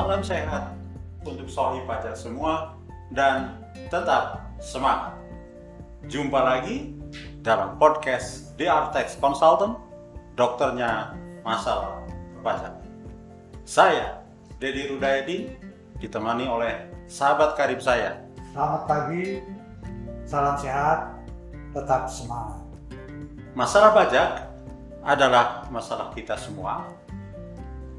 Salam sehat untuk sohi pajak semua dan tetap semangat. Jumpa lagi dalam podcast The Artex Consultant, dokternya masalah pajak. Saya Dedi Rudayadi ditemani oleh sahabat karib saya. Selamat pagi, salam sehat, tetap semangat. Masalah pajak adalah masalah kita semua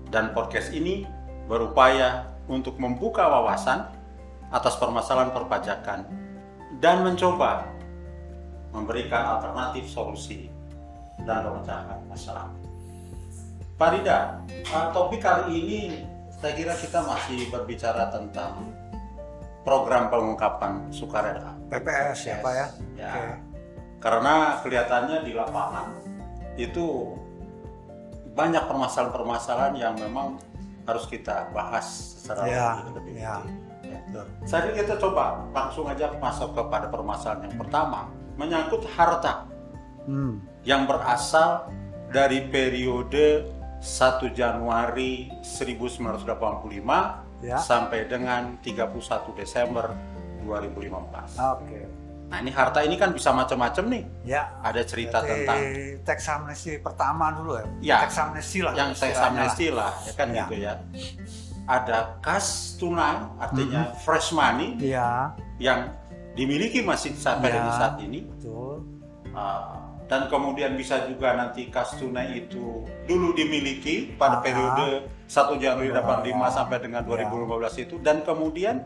dan podcast ini berupaya untuk membuka wawasan atas permasalahan perpajakan dan mencoba memberikan alternatif solusi dan pemecahan masalah. Farida, uh, topik kali ini saya kira kita masih berbicara tentang program pengungkapan sukarela. PPS ya Pak ya? Ya. Oke. Karena kelihatannya di lapangan itu banyak permasalahan-permasalahan yang memang harus kita bahas secara Ya, lebih ya. Ya. Betul. Saya pikir kita coba langsung aja masuk kepada permasalahan yang pertama menyangkut harta Hmm. yang berasal dari periode 1 Januari 1985 Ya. sampai dengan 31 Desember 2015. Oke. Nah ini harta ini kan bisa macam-macam nih. Ya. Ada cerita Berarti tentang teks amnesti pertama dulu ya. Ya. Teks amnesti lah. yang istilahnya amnesti lah, ya kan Ya. gitu ya. Ada kas tunai, artinya fresh money. Iya, yang dimiliki masih sampai Ya. saat ini. betul. Uh, dan kemudian bisa juga nanti kas tunai itu dulu dimiliki pada Ah. periode 1 Januari Ya. 85 sampai dengan 2015 itu dan kemudian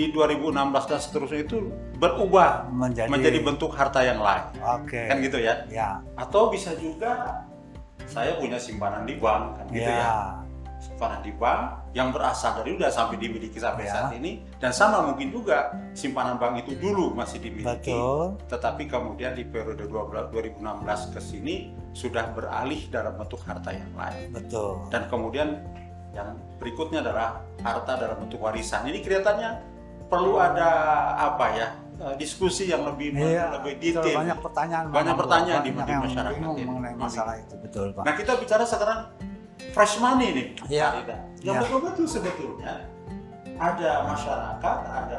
di 2016 dan seterusnya itu berubah Menjadi, menjadi bentuk harta yang lain Oke. kan gitu ya Ya. atau bisa juga saya punya simpanan di bank kan gitu ya. ya simpanan di bank yang berasal dari udah sampai dimiliki sampai Ya. saat ini dan sama mungkin juga simpanan bank itu dulu masih dimiliki Betul. tetapi kemudian di periode 12 2016 ke sini sudah beralih dalam bentuk harta yang lain Betul. dan kemudian yang berikutnya adalah harta dalam bentuk warisan ini kelihatannya perlu ada apa ya eh, diskusi yang lebih Iya, lebih detail banyak pertanyaan Banyak pertanyaan di- di masyarakat ini. mengenai masalah itu betul Pak Nah kita bicara sekarang fresh money nih, Iya. Farida. Yang Iya. betul-betul sebetulnya ada masyarakat, ada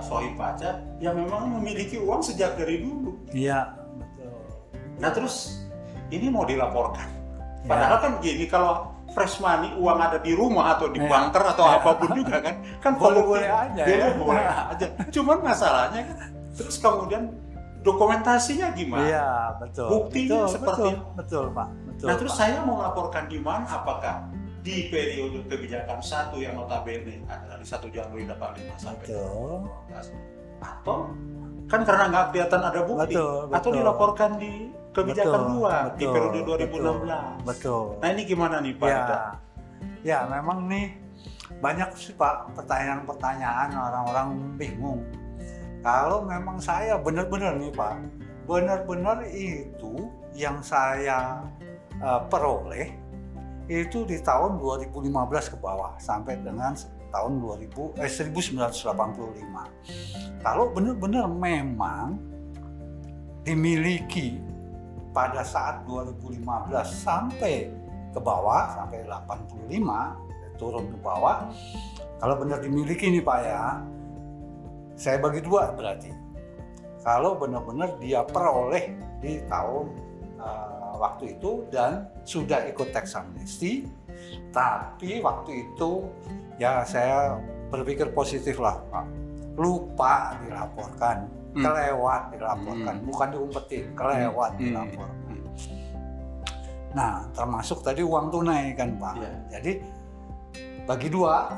sohib pajak yang memang memiliki uang sejak dari dulu. iya betul Nah terus ini mau dilaporkan. Ya. Padahal kan gini kalau fresh money uang ada di rumah atau di Iya. banker atau Iya. apa pun juga kan kan Boleh-boleh pembukti- aja boleh, ya. boleh aja. Cuman masalahnya kan terus kemudian dokumentasinya gimana? iya betul Buktinya betul, seperti- betul, betul Pak betul nah terus Pak. saya mau laporkan di mana? Apakah di periode kebijakan satu yang notabene adalah di 1 Januari 85 sampai betul 2015 atau kan karena nggak kelihatan ada bukti Betul, atau betul. dilaporkan di kebijakan Betul, dua di betul, periode betul, 2016. betul Nah ini gimana nih Pak? ya Ida? ya memang nih banyak sih Pak pertanyaan-pertanyaan orang-orang bingung kalau memang saya benar-benar nih Pak benar-benar itu yang saya eh, peroleh itu di tahun 2015 ke bawah sampai dengan tahun 2000 eh 1985 kalau benar-benar memang dimiliki pada saat 2015 sampai ke bawah sampai 85 turun ke bawah. Kalau benar dimiliki nih Pak ya saya bagi dua berarti. Kalau benar-benar dia peroleh di tahun eh, waktu itu dan sudah ikut teks amnesti tapi waktu itu ya saya berpikir positif lah Pak. Lupa dilaporkan Hmm. kelewat dilaporkan Hmm. bukan diumpetin kelewat Hmm. dilaporkan Hmm. Nah, termasuk tadi uang tunai kan Pak. Iya. Jadi bagi dua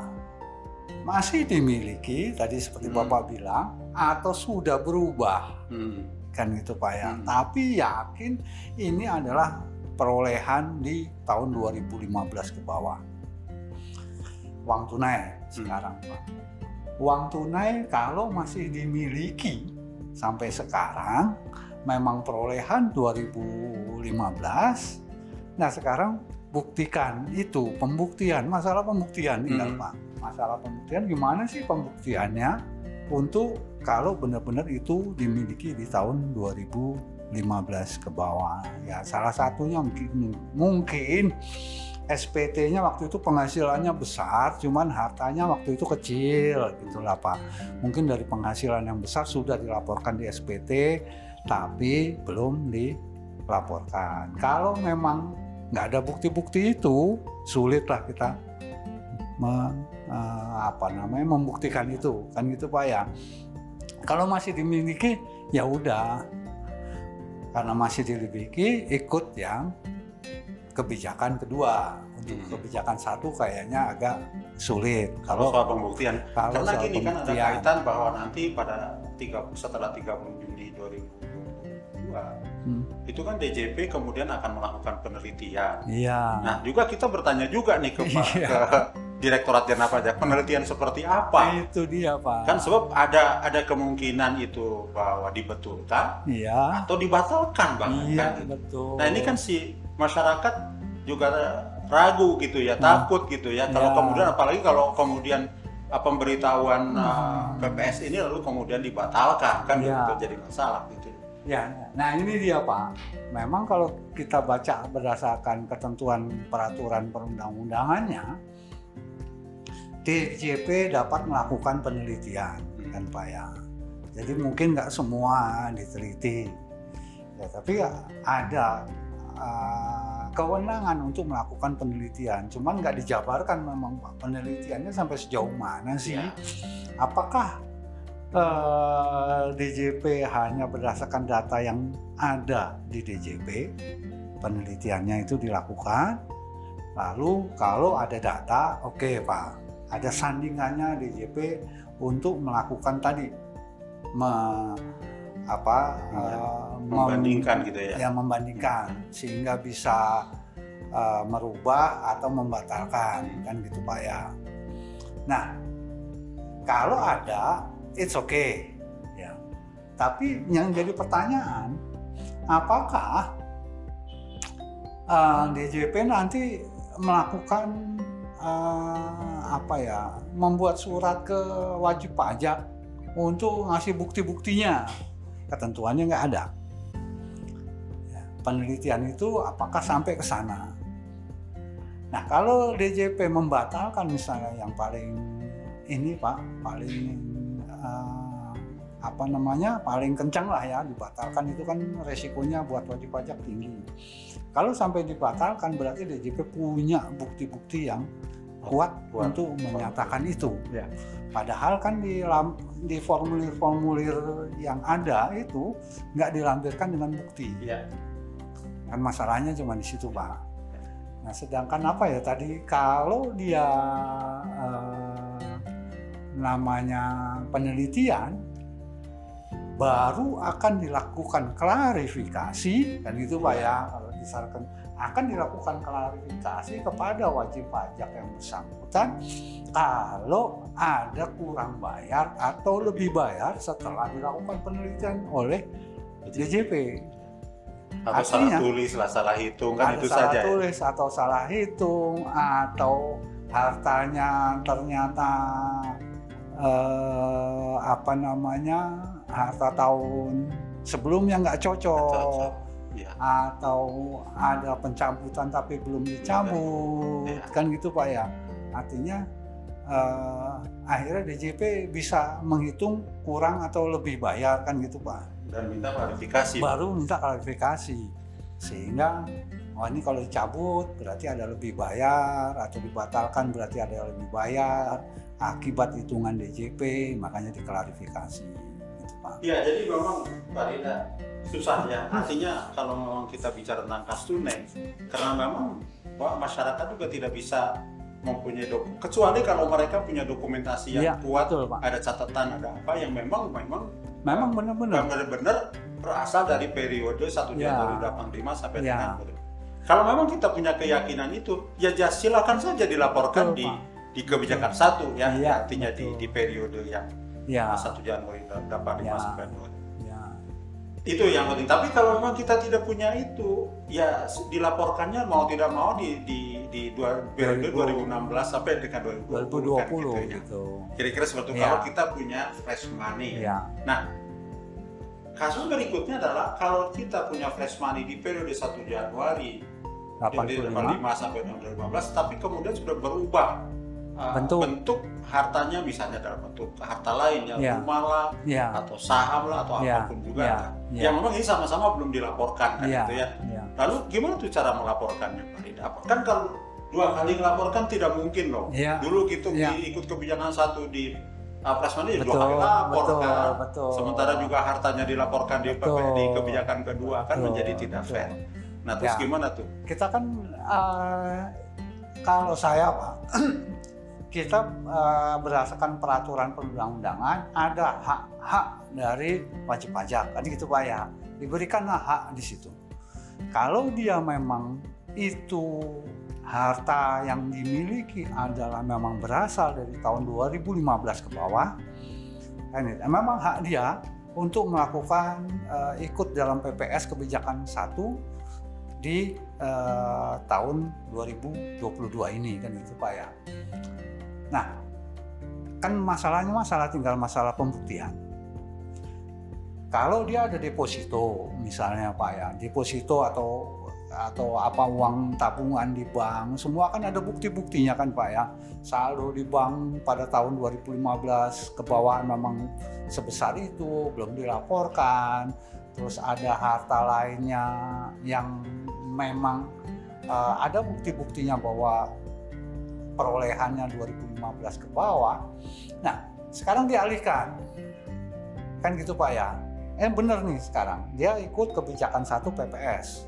masih dimiliki tadi seperti Hmm. Bapak bilang atau sudah berubah Hmm. kan gitu Pak ya. Hmm. Tapi yakin ini adalah perolehan di tahun 2015 ke bawah. Uang tunai sekarang Pak. Uang tunai kalau masih dimiliki sampai sekarang memang perolehan 2015 Nah sekarang buktikan itu pembuktian masalah pembuktian tinggal Hmm. pak masalah pembuktian gimana sih pembuktiannya untuk kalau benar-benar itu dimiliki di tahun 2015 ke bawah ya salah satunya mungkin mungkin SPT-nya waktu itu penghasilannya besar, cuman hartanya waktu itu kecil gitulah Pak. Mungkin dari penghasilan yang besar sudah dilaporkan di SPT, tapi belum dilaporkan. Kalau memang nggak ada bukti-bukti itu, sulitlah kita me, eh, apa namanya membuktikan itu, kan gitu Pak ya. Kalau masih dimiliki, ya udah, karena masih dimiliki, ikut yang kebijakan kedua untuk Hmm. kebijakan satu kayaknya agak sulit Kalau kalau soal pembuktian, kalau karena soal gini kan ada kaitan bahwa nanti pada tiga setelah 30 Juni 2022 Hmm, itu kan DJP kemudian akan melakukan penelitian. iya Nah, juga kita bertanya juga nih ke, Pak- Iya. ke Direktorat Jenderal Pajak, penelitian seperti apa? itu dia pak Kan sebab ada ada kemungkinan itu bahwa dibetulkan iya atau dibatalkan, Bang. iya Kan? betul Nah, ini kan si masyarakat juga ragu gitu ya, Nah. takut gitu ya. Kalau Ya. kemudian apalagi kalau kemudian uh, pemberitahuan uh, Hmm. PPS ini lalu kemudian dibatalkan kan Ya. itu jadi masalah gitu. Ya, nah ini dia Pak. Memang kalau kita baca berdasarkan ketentuan peraturan perundang-undangannya, DJP dapat melakukan penelitian, Hmm. kan Pak ya. Jadi mungkin nggak semua diteliti, ya, tapi ya ada uh, kewenangan untuk melakukan penelitian. Cuman nggak dijabarkan memang penelitiannya sampai sejauh mana sih? Ya. Apakah eh, DJP hanya berdasarkan data yang ada di DJP, penelitiannya itu dilakukan. Lalu kalau ada data, oke Pak, ada sandingannya DJP untuk melakukan tadi me- apa eh, mem- Membandingkan gitu ya. yang membandingkan sehingga bisa uh, merubah atau membatalkan kan gitu pak ya. Nah kalau ada it's okay ya. Tapi yang jadi pertanyaan apakah uh, DJP nanti melakukan uh, apa ya membuat surat ke wajib pajak untuk ngasih bukti-buktinya ketentuannya nggak ada. Ya, penelitian itu apakah sampai ke sana? Nah kalau DJP membatalkan misalnya yang paling ini pak, paling eh, apa namanya, paling kencang lah ya dibatalkan itu kan resikonya buat wajib pajak tinggi. Kalau sampai dibatalkan berarti DJP punya bukti-bukti yang kuat, Kuat. untuk menyatakan itu. Ya. Padahal kan di di formulir-formulir yang ada itu nggak dilampirkan dengan bukti. Iya. Kan masalahnya cuma di situ, Pak. Nah, sedangkan apa ya tadi kalau dia eh, namanya penelitian baru akan dilakukan klarifikasi kan itu Pak ya disarankan akan dilakukan klarifikasi kepada wajib pajak yang bersangkutan kalau ada kurang bayar atau lebih bayar setelah dilakukan penelitian oleh DJP. Atau salah Artinya, tulis lah, salah hitung kan itu salah saja. ya. tulis atau salah hitung atau hartanya ternyata eh, apa namanya harta tahun sebelumnya nggak cocok Cocok. Atau ada pencabutan tapi belum dicabut Iya. kan gitu pak ya artinya eh, akhirnya DJP bisa menghitung kurang atau lebih bayar kan gitu pak Dan minta klarifikasi. baru minta klarifikasi sehingga oh ini kalau dicabut berarti ada lebih bayar atau dibatalkan berarti ada lebih bayar akibat hitungan DJP makanya diklarifikasi gitu Pak. Iya, jadi memang Pak Rida susah ya. Artinya kalau memang kita bicara tentang kas tunai, karena memang masyarakat juga tidak bisa mempunyai dokumen kecuali kalau mereka punya dokumentasi yang Iya, kuat, betul, Pak. ada catatan, ada apa yang memang memang Memang benar-benar benar-benar berasal dari periode 1 Ya. Januari 85 sampai Ya. dengan kalau memang kita punya keyakinan itu, ya just silakan saja dilaporkan Betul, di Pak. di kebijakan satu ya, Iya, artinya di, betul. di periode yang ya 1 Januari 85 Ya. sampai 2000. Itu yang penting tapi kalau memang kita tidak punya itu ya dilaporkannya mau tidak mau di di di dua, periode 2000. 2016 sampai dengan 2020, kan 2020 gitu ya. gitu. kira-kira seperti itu Ya. kalau kita punya fresh money Ya, kasus berikutnya adalah kalau kita punya fresh money di periode 1 Januari dari 85 sampai 2015 tapi kemudian sudah berubah Bentuk. bentuk hartanya misalnya dalam bentuk harta lain ya Ya. rumah lah Ya, atau saham lah atau Ya, apa pun juga ya, kan. ya. yang memang ini sama-sama belum dilaporkan kan ya, gitu ya ya. lalu gimana tuh cara melaporkannya Pak Rida kan kalau dua kali melaporkan tidak mungkin loh Ya. dulu gitu Ya. ikut kebijakan satu di uh, Prasmani ya dua kali lapor betul, kan betul. sementara juga hartanya dilaporkan di, Betul. di kebijakan kedua kan Betul, menjadi tidak betul. fair nah terus Ya. gimana tuh kita kan eh, kalau saya pak kita eh, berdasarkan peraturan perundang-undangan ada hak-hak dari wajib pajak kan gitu pak ya diberikanlah hak di situ kalau dia memang itu harta yang dimiliki adalah memang berasal dari tahun 2015 ke bawah kan itu. memang hak dia untuk melakukan eh, ikut dalam PPS kebijakan satu di eh, tahun 2022 ini kan gitu Pak ya. Nah, kan masalahnya masalah tinggal masalah pembuktian. Kalau dia ada deposito misalnya Pak ya, deposito atau atau apa uang tabungan di bank, semua kan ada bukti-buktinya kan Pak ya. Saldo di bank pada tahun 2015 ke bawah memang sebesar itu, belum dilaporkan. Terus ada harta lainnya yang memang eh, ada bukti-buktinya bahwa perolehannya 2015 ke bawah. Nah, sekarang dialihkan. Kan gitu Pak ya. Eh bener nih sekarang, dia ikut kebijakan satu PPS.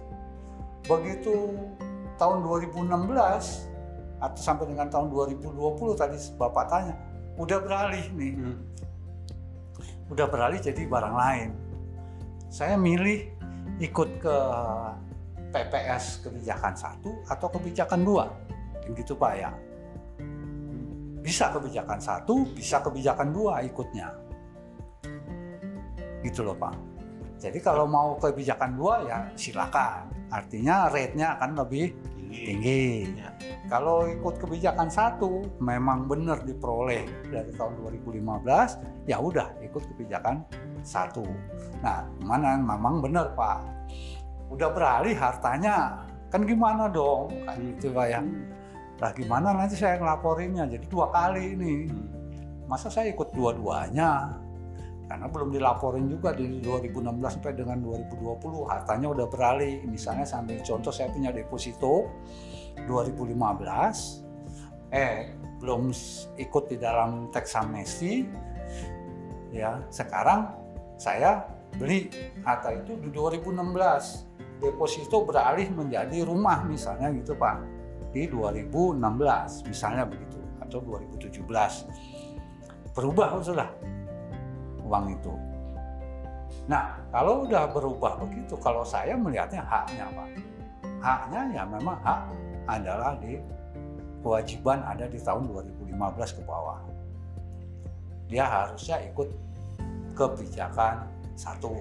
Begitu tahun 2016 atau sampai dengan tahun 2020 tadi Bapak tanya, udah beralih nih. Udah beralih jadi barang lain. Saya milih ikut ke PPS kebijakan satu atau kebijakan dua, Kan gitu Pak ya. Bisa kebijakan satu, bisa kebijakan dua ikutnya. Gitu loh Pak. Jadi kalau mau kebijakan dua ya silakan. Artinya rate-nya akan lebih tinggi tinggi. Ya. Kalau ikut kebijakan satu memang benar diperoleh dari tahun 2015, ya udah ikut kebijakan satu. Nah, mana memang benar Pak. Udah beralih hartanya, kan gimana dong? Kan gitu Pak ya. Lah gimana nanti saya ngelaporinnya? Jadi dua kali ini. Masa saya ikut dua-duanya? Karena belum dilaporin juga di 2016 sampai dengan 2020 hartanya udah beralih. Misalnya sambil contoh saya punya deposito 2015 eh belum ikut di dalam teks amnesti ya sekarang saya beli harta itu di 2016 deposito beralih menjadi rumah misalnya gitu Pak di 2016 misalnya begitu atau 2017 berubah sudah uang itu nah kalau udah berubah begitu kalau saya melihatnya haknya Pak haknya ya memang hak adalah di kewajiban ada di tahun 2015 ke bawah. Dia harusnya ikut kebijakan satu.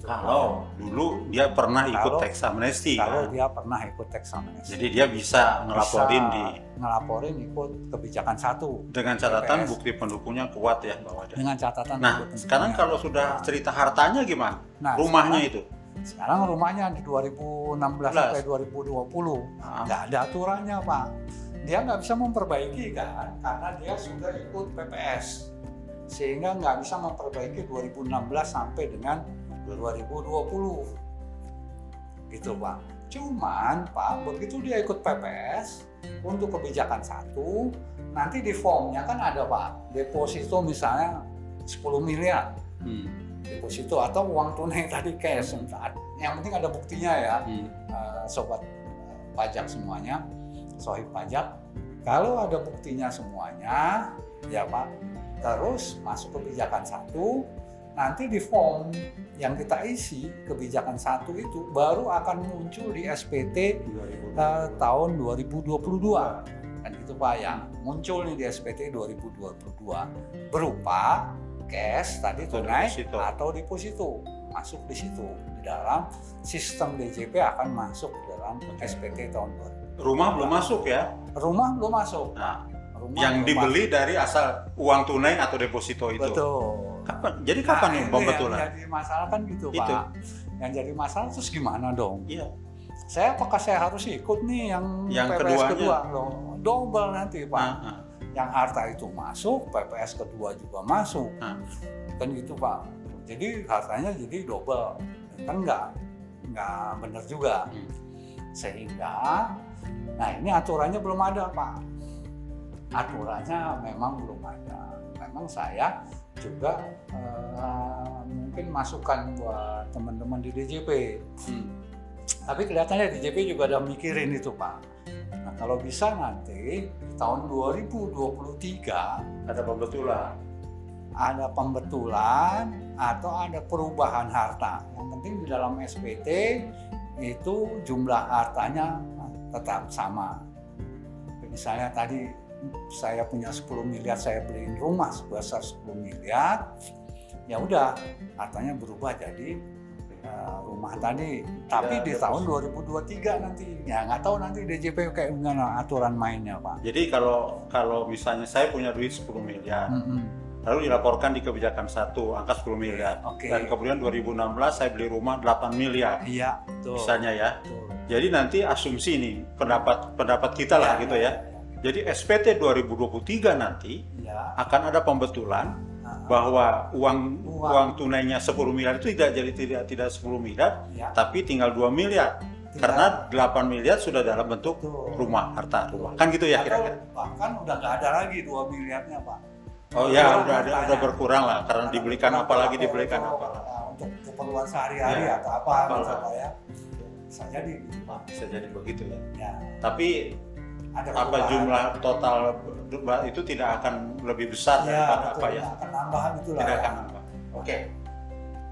Kalau dulu dia pernah ikut Kalau- amnesti kalau kan? dia pernah ikut teks amnesti. jadi dia bisa ngelaporin Bisa di ngelaporin ikut kebijakan satu. Dengan catatan PPS. bukti pendukungnya kuat ya bahwa dengan catatan nah sekarang kalau sudah cerita hartanya gimana? Nah, rumahnya itu? sekarang rumahnya di 2016 sampai 2020 Ah, nggak ada aturannya pak. Dia nggak bisa memperbaiki kan? Karena dia sudah ikut PPS sehingga nggak bisa memperbaiki 2016 sampai dengan 2020 gitu pak. Cuman pak begitu dia ikut PPS untuk kebijakan satu nanti di formnya kan ada pak deposito misalnya 10 miliar. Hmm, deposito atau uang tunai tadi cash yang penting ada buktinya ya hmm. eh, sobat pajak semuanya, sohib pajak. Kalau ada buktinya semuanya, ya Pak, terus masuk kebijakan satu, nanti di form yang kita isi kebijakan satu itu baru akan muncul di SPT eh, tahun 2022 kan gitu Pak ya muncul nih di SPT 2022 berupa cash tadi tunai deposito. atau deposito. Masuk di situ di dalam sistem DJP akan masuk dalam SPT tahun 2000 rumah belum masuk ya? Rumah belum masuk. Nah, rumah yang belum dibeli dari asal uang tunai atau deposito itu? Masuk. betul kapan? Jadi kapan Nah, nih pembetulan yang jadi masalah kan gitu Itu. Pak. Yang jadi masalah terus gimana dong? Iya. Saya apakah saya harus ikut nih yang, Yang PPS keduanya? kedua? Loh double nanti pak. Ah, ah. yang harta itu masuk PPS kedua juga masuk. Ah. kan gitu pak. Jadi hartanya jadi double. Kan nggak nggak benar juga. Hmm. sehingga nah ini aturannya belum ada pak. Aturannya memang belum ada memang saya juga eh, mungkin masukan buat teman-teman di DJP Hmm. tapi kelihatannya DJP juga ada mikirin itu pak nah kalau bisa nanti tahun 2023 Ada pembetulan. ada pembetulan atau ada perubahan harta. Yang penting di dalam SPT itu jumlah hartanya tetap sama. Misalnya tadi saya punya 10 miliar, saya beliin rumah sebesar 10 miliar, ya udah hartanya berubah jadi eh, rumah tadi. Tapi Ya, di terus. tahun 2023 nanti, ya nggak tahu nanti DJP kayak gimana aturan mainnya Pak. Jadi kalau kalau misalnya saya punya duit 10 miliar, Mm-mm. lalu dilaporkan di kebijakan satu angka 10 miliar. Oke. Dan kemudian 2016 saya beli rumah 8 miliar Iya, betul. misalnya ya. Betul. Jadi nanti asumsi nih pendapat pendapat kita lah gitu ya. Jadi SPT 2023 nanti Ya. akan ada pembetulan Nah, bahwa uang Uang. uang tunainya 10 miliar itu tidak jadi tidak tidak 10 miliar ya. tapi tinggal 2 miliar Tidak. karena 8 miliar sudah dalam bentuk Betul. rumah harta rumah kan gitu ya kira-kira bahkan udah nggak ada lagi 2 miliarnya Pak. oh ya Kurang udah ada udah berkurang lah karena Karena dibelikan apa lagi dibelikan apa untuk keperluan sehari-hari Ya, atau apa gitu Pak ya. Bisa jadi gitu Pak. bisa jadi begitu ya Ya, tapi ada apa perubahan. jumlah total itu tidak akan lebih besar ya, daripada betul, apa ya akan nambahan itulah. tidak akan nambah oke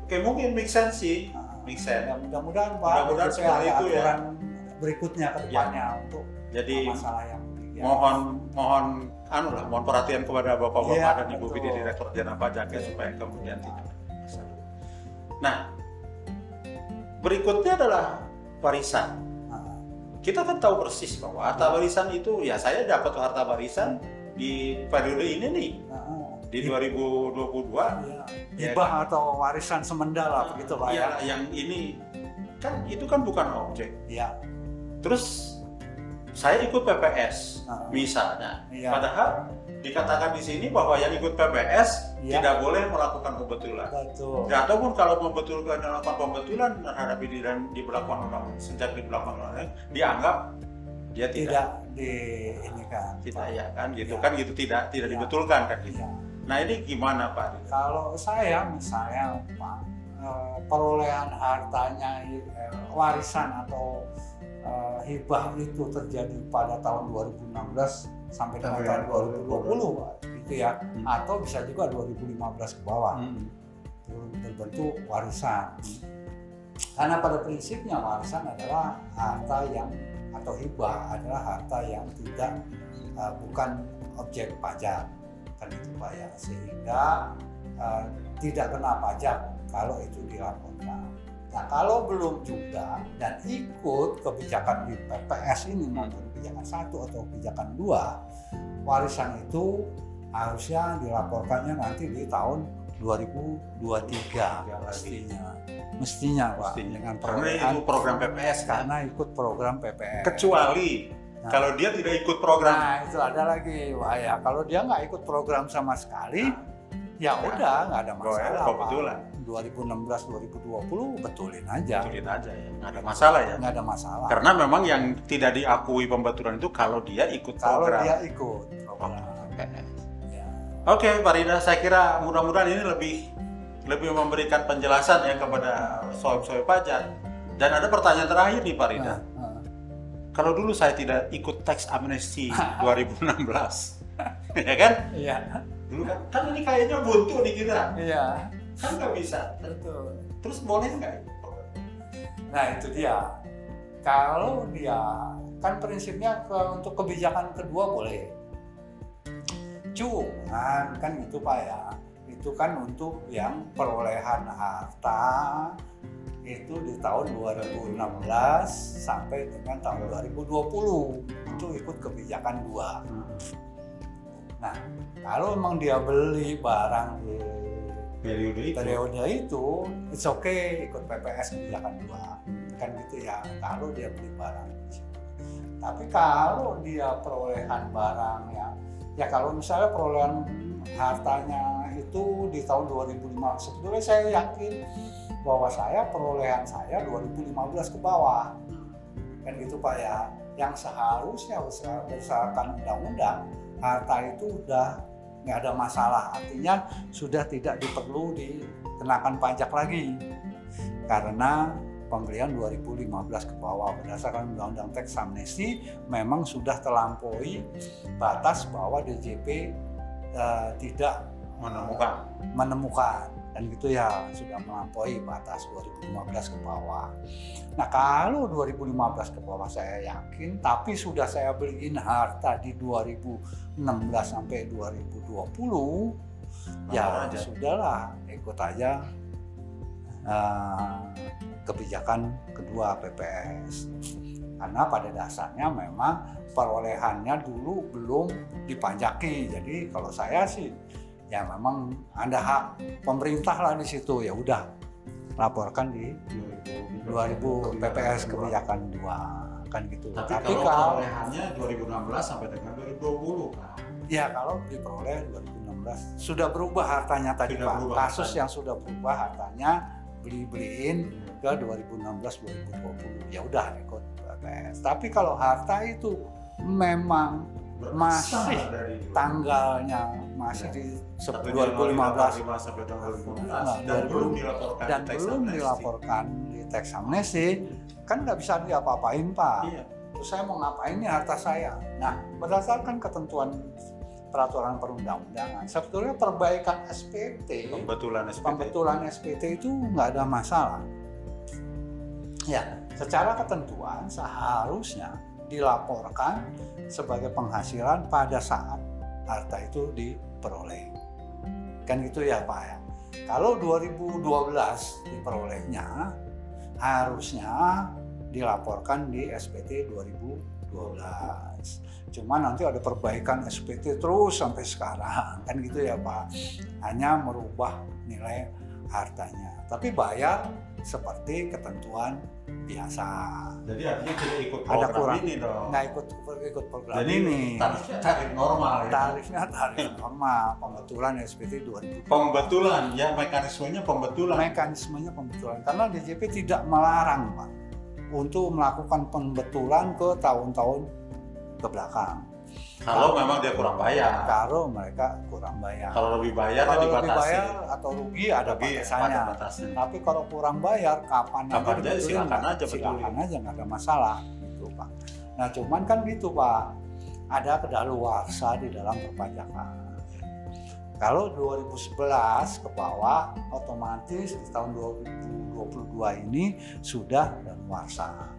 oke mungkin make sense sih Nah, make sense ya, mudah-mudahan Pak Mudah-mudahan seperti itu ya. berikutnya ke depannya untuk jadi masalah yang demikian. mohon mohon anu lah mohon perhatian kepada bapak-bapak Iya, dan ibu. BD direktur jenderal pajak ya supaya kemudian tidak nah berikutnya adalah warisan kita kan tahu persis bahwa harta warisan itu ya saya dapat harta warisan di periode ini nih. Nah, di 2022 ya, Ya, hibah atau warisan semendala begitu Pak ya. ya. yang ini. Kan itu kan bukan objek. Iya. terus saya ikut PPS Nah. misalnya. Iya. padahal dikatakan di sini bahwa yang ikut PPS Iya. tidak boleh melakukan pembetulan Betul. Ya, ataupun kalau membetulkan melakukan pembetulan terhadap ini dan diberlakukan undang sejak diberlakukan undang dianggap dia tidak tidak di ini kan tidak ya kan gitu Ya. kan gitu tidak tidak Ya. dibetulkan kan gitu. Iya. Nah ini gimana Pak? kalau saya misalnya Pak eh, perolehan hartanya eh, warisan atau eh, hibah itu terjadi pada tahun 2016 sampai dengan tahun 2020. 2020 Pak, gitu ya Hmm. atau bisa juga 2015 ke bawah Hmm. berbentuk warisan. Karena pada prinsipnya warisan adalah harta yang atau hibah adalah harta yang tidak uh, bukan objek pajak kan itu pak ya sehingga uh, tidak kena pajak kalau itu dilaporkan. Nah kalau belum juga dan ikut kebijakan di PPS ini maupun kebijakan satu atau kebijakan dua warisan itu harusnya dilaporkannya nanti di tahun 2023 lagi. mestinya mestinya pak Mestinya. dengan perolehan program PPS kan. karena ikut program PPS Kecuali Nah. kalau dia tidak ikut program nah itu ada lagi wah ya kalau dia nggak ikut program sama sekali ya Nah. udah nggak ada masalah kebetulan. 2016 2020 betulin aja betulin aja ya, nggak ada masalah ya. nggak ada masalah Karena memang yang tidak diakui pembetulan itu kalau dia ikut kalau program. dia ikut program PPS. ya. Oke, Pak Rida, saya kira mudah-mudahan ini lebih lebih memberikan penjelasan ya kepada soal-soal pajak. Dan ada pertanyaan terakhir nih Pak Rida. Nah, nah. Kalau dulu saya tidak ikut tax amnesty 2016, ya kan? iya Dulu kan, kan ini kayaknya buntu nih kita, iya kan nggak bisa. betul Terus boleh nggak? Nah itu dia. Kalau dia kan prinsipnya ke, untuk kebijakan kedua boleh. Cuman kan itu pak ya, itu kan untuk yang perolehan harta itu di tahun 2016 sampai dengan tahun 2020 itu ikut kebijakan dua. Nah kalau memang dia beli barang di Periode itu. periode itu it's okay ikut PPS kebijakan dua kan gitu ya kalau dia beli barang. Tapi kalau dia perolehan barang ya ya kalau misalnya perolehan hartanya itu di tahun 2005 sebetulnya saya yakin bahwa saya perolehan saya 2015 ke bawah kan gitu Pak ya yang seharusnya berdasarkan undang-undang harta itu udah nggak ada masalah. Artinya sudah tidak diperlu dikenakan pajak lagi. Karena pembelian 2015 ke bawah berdasarkan undang-undang teks amnesti memang sudah terlampaui batas bahwa DJP eh, tidak menemukan. menemukan dan gitu ya sudah melampaui batas 2015 ke bawah. Nah kalau 2015 ke bawah saya yakin, tapi sudah saya beliin harta di 2016 sampai 2020, ya aja. sudahlah ikut aja uh, kebijakan kedua PPS. Karena pada dasarnya memang perolehannya dulu belum dipajaki. Jadi kalau saya sih ya memang ada hak pemerintah lah di situ ya udah laporkan di 2000 PPS kebijakan dua kan gitu. Tapi, Tapi kalau kalau perolehannya 2016 sampai dengan 2020 Pak. ya kalau diperoleh 2016 sudah berubah hartanya tadi Sudah Pak. berubah Kasus hartanya. yang sudah berubah hartanya beli-beliin ke 2016 2020 ya udah ikut PPS. Tapi kalau harta itu memang Masih dari tanggalnya masih di Satu 2015 Januari 2015 sampai 2015 Nah, dan belum dilaporkan dan belum dilaporkan di teks amnesti kan nggak bisa diapa-apain pak. Iya. terus saya mau ngapain nih harta saya? Nah berdasarkan ketentuan peraturan perundang-undangan sebetulnya perbaikan SPT Pembetulan SPT. pembetulan SPT itu nggak ada masalah. Ya secara ketentuan seharusnya dilaporkan sebagai penghasilan pada saat harta itu diperoleh. Kan gitu ya Pak ya. Kalau 2012 diperolehnya harusnya dilaporkan di SPT 2012 cuma nanti ada perbaikan SPT terus sampai sekarang. Kan gitu ya Pak. Hanya merubah nilai hartanya. Tapi bayar seperti ketentuan biasa Jadi artinya tidak ikut Ada program kurang. ini dong. nggak ikut ikut program Jadi ini tarifnya tarif normal ya. tarifnya tarif normal pembetulan SPT 2000 Pembetulan ya mekanismenya pembetulan. mekanismenya pembetulan karena DJP tidak melarang Pak untuk melakukan pembetulan ke tahun-tahun ke belakang Kalau memang dia kurang bayar. kalau mereka kurang bayar. Kalau lebih bayar kan kalau lebih bayar atau rugi ada Lebih batasannya. ada batasnya. tapi kalau kurang bayar kapan, Kapan aja, dibetulin, silakan aja betulin. silakan aja nggak ada masalah gitu pak. Nah cuman kan gitu pak. Ada kedaluarsa di dalam perpajakan. Kalau 2011 ke bawah otomatis di tahun 2022 ini sudah daluarsa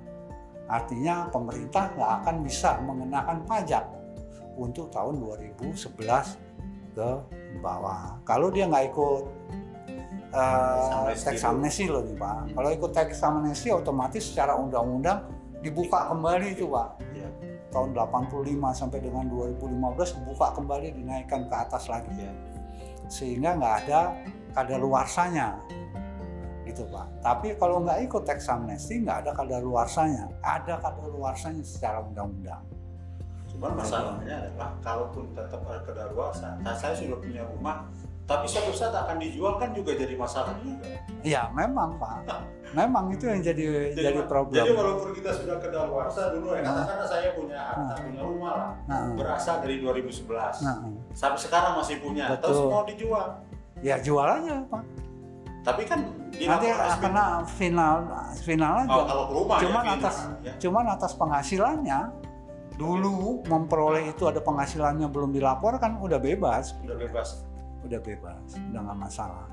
artinya pemerintah nggak akan bisa mengenakan pajak untuk tahun 2011 ke bawah kalau dia nggak ikut eh, teks dulu. amnesti loh nih pak. Hmm. Kalau ikut teks amnesti otomatis secara undang-undang dibuka kembali itu pak. Iya. Tahun 85 sampai dengan 2015 dibuka kembali dinaikkan ke atas lagi Iya. sehingga nggak ada kadaluarsanya gitu pak. Tapi kalau nggak ikut teks amnesti nggak ada kadaluarsanya. Ada kadaluarsanya secara undang-undang. Cuman masalahnya adalah kalaupun tetap ada kedaluarsa, nah saya sudah punya rumah, tapi suatu saat akan dijual kan juga jadi masalah juga. Ya memang pak. Memang itu yang jadi jadi, problem. Jadi walaupun kita sudah kedaluarsa dulu ya, Nah. katakanlah saya punya harta, punya rumah lah, Nah, berasal dari 2011. nah, Sampai sekarang masih punya, Betul. terus mau dijual. ya jual aja pak. Tapi kan Nanti kena final final aja. Oh, kalau ke rumah Cuman ya, atas ya. cuman atas penghasilannya dulu memperoleh itu ada penghasilannya belum dilaporkan udah bebas udah bebas. udah bebas udah nggak masalah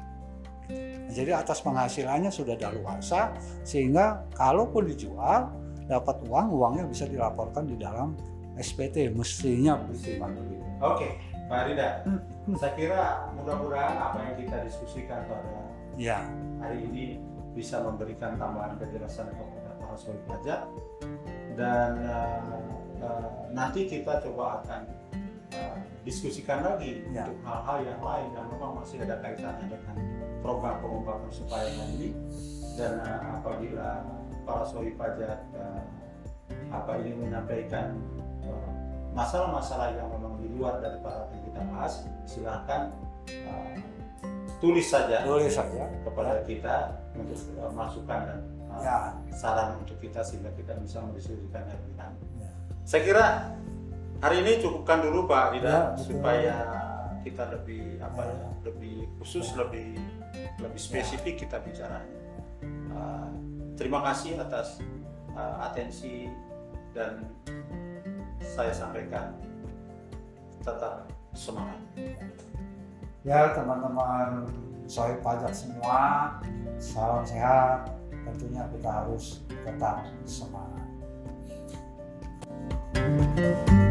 jadi atas penghasilannya sudah daluarsa sehingga kalaupun dijual dapat uang uangnya bisa dilaporkan di dalam SPT mestinya begitu Pak. Oke, Pak Rida. Hmm. Saya kira mudah-mudahan apa yang kita diskusikan pada ya hari ini bisa memberikan tambahan kejelasan kepada para soal pajak dan eh, eh, nanti kita coba akan eh, diskusikan lagi Ya. untuk hal-hal yang lain yang memang masih ada kaitannya dengan program pengungkapan supaya ini dan eh, apabila Pak Sohi Pajak eh, apa ini menyampaikan masalah-masalah yang memang di luar daripada yang kita bahas, silahkan eh, tulis saja Tulis saja. kepada kita untuk eh, masukan dan eh, Ya. saran untuk kita sehingga kita bisa lanjut. Ya. Saya kira hari ini cukupkan dulu Pak Ida Ya, betul. supaya kita lebih apa Ya. ya, lebih khusus, lebih lebih spesifik kita bicaranya. Uh, terima kasih atas uh, atensi dan saya sampaikan tetap semangat. Ya teman-teman soal pajak semua, salam sehat. Tentunya kita harus tetap semangat. Música